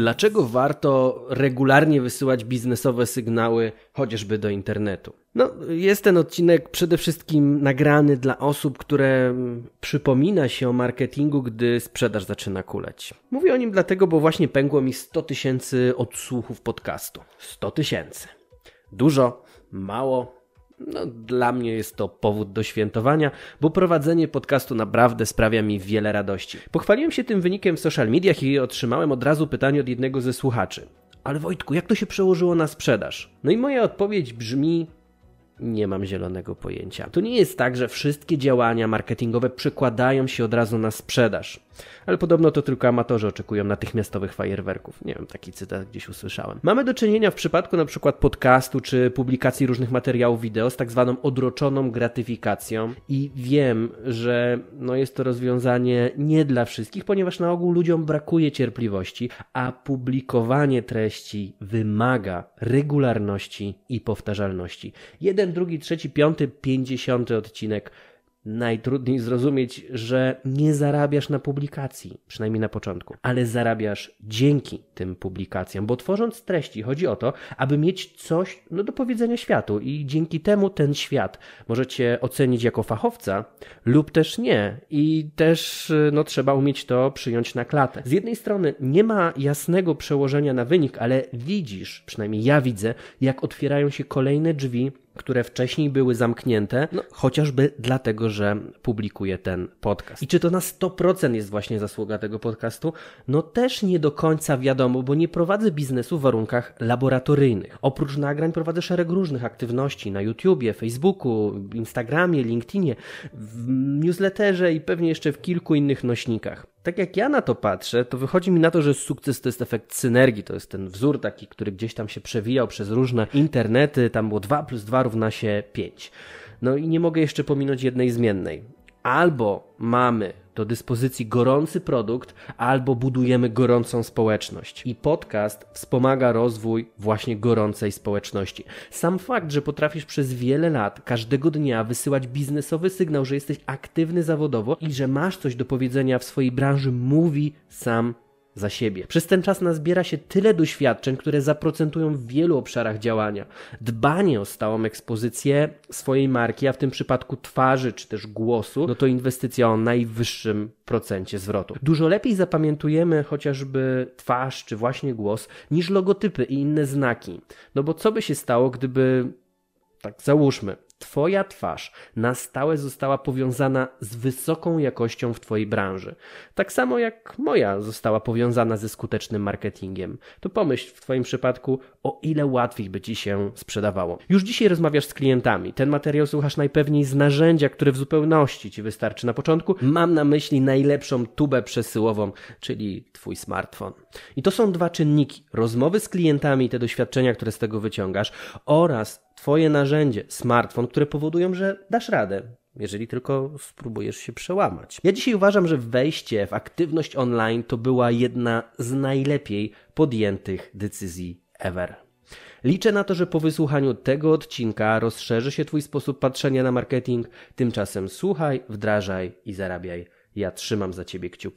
Dlaczego warto regularnie wysyłać biznesowe sygnały chociażby do internetu? No, jest ten odcinek przede wszystkim nagrany dla osób, które przypomina się o marketingu, gdy sprzedaż zaczyna kuleć. Mówię o nim dlatego, bo właśnie pękło mi 100 tysięcy odsłuchów podcastu. 100 tysięcy. Dużo, mało, no, dla mnie jest to powód do świętowania, bo prowadzenie podcastu naprawdę sprawia mi wiele radości. Pochwaliłem się tym wynikiem w social mediach i otrzymałem od razu pytanie od jednego ze słuchaczy. Ale Wojtku, jak to się przełożyło na sprzedaż? No i moja odpowiedź brzmi: nie mam zielonego pojęcia. To nie jest tak, że wszystkie działania marketingowe przekładają się od razu na sprzedaż. Ale podobno to tylko amatorzy oczekują natychmiastowych fajerwerków. Nie wiem, taki cytat gdzieś usłyszałem. Mamy do czynienia w przypadku na przykład podcastu czy publikacji różnych materiałów wideo z tak zwaną odroczoną gratyfikacją i wiem, że no jest to rozwiązanie nie dla wszystkich, ponieważ na ogół ludziom brakuje cierpliwości, a publikowanie treści wymaga regularności i powtarzalności. Jeden, drugi, trzeci, piąty, pięćdziesiąty odcinek najtrudniej zrozumieć, że nie zarabiasz na publikacji, przynajmniej na początku, ale zarabiasz dzięki tym publikacjom, bo tworząc treści chodzi o to, aby mieć coś no, do powiedzenia światu i dzięki temu ten świat możecie ocenić jako fachowca lub też nie i też no, trzeba umieć to przyjąć na klatę. Z jednej strony nie ma jasnego przełożenia na wynik, ale widzisz, przynajmniej ja widzę, jak otwierają się kolejne drzwi które wcześniej były zamknięte, no, chociażby dlatego, że publikuję ten podcast. I czy to na 100% jest właśnie zasługa tego podcastu? No też nie do końca wiadomo, bo nie prowadzę biznesu w warunkach laboratoryjnych. Oprócz nagrań prowadzę szereg różnych aktywności na YouTubie, Facebooku, Instagramie, LinkedInie, w newsletterze i pewnie jeszcze w kilku innych nośnikach tak jak ja na to patrzę, to wychodzi mi na to, że sukces to jest efekt synergii. To jest ten wzór taki, który gdzieś tam się przewijał przez różne internety. Tam było 2 plus 2 równa się 5. No i nie mogę jeszcze pominąć jednej zmiennej. Albo mamy do dyspozycji gorący produkt, albo budujemy gorącą społeczność. I podcast wspomaga rozwój właśnie gorącej społeczności. Sam fakt, że potrafisz przez wiele lat, każdego dnia wysyłać biznesowy sygnał, że jesteś aktywny zawodowo i że masz coś do powiedzenia w swojej branży, mówi sam za siebie. Przez ten czas nazbiera się tyle doświadczeń, które zaprocentują w wielu obszarach działania. Dbanie o stałą ekspozycję swojej marki, a w tym przypadku twarzy czy też głosu, no to inwestycja o najwyższym procencie zwrotu. Dużo lepiej zapamiętujemy chociażby twarz czy właśnie głos niż logotypy i inne znaki. No bo co by się stało, gdyby tak załóżmy, Twoja twarz na stałe została powiązana z wysoką jakością w Twojej branży. Tak samo jak moja została powiązana ze skutecznym marketingiem. To pomyśl w Twoim przypadku, o ile łatwiej by Ci się sprzedawało. Już dzisiaj rozmawiasz z klientami. Ten materiał słuchasz najpewniej z narzędzia, które w zupełności Ci wystarczy na początku. Mam na myśli najlepszą tubę przesyłową, czyli Twój smartfon. I to są dwa czynniki: rozmowy z klientami, te doświadczenia, które z tego wyciągasz, oraz Twoje narzędzie, smartfon, które powodują, że dasz radę, jeżeli tylko spróbujesz się przełamać. Ja dzisiaj uważam, że wejście w aktywność online to była jedna z najlepiej podjętych decyzji ever. Liczę na to, że po wysłuchaniu tego odcinka rozszerzy się Twój sposób patrzenia na marketing. Tymczasem słuchaj, wdrażaj i zarabiaj. Ja trzymam za Ciebie kciuki.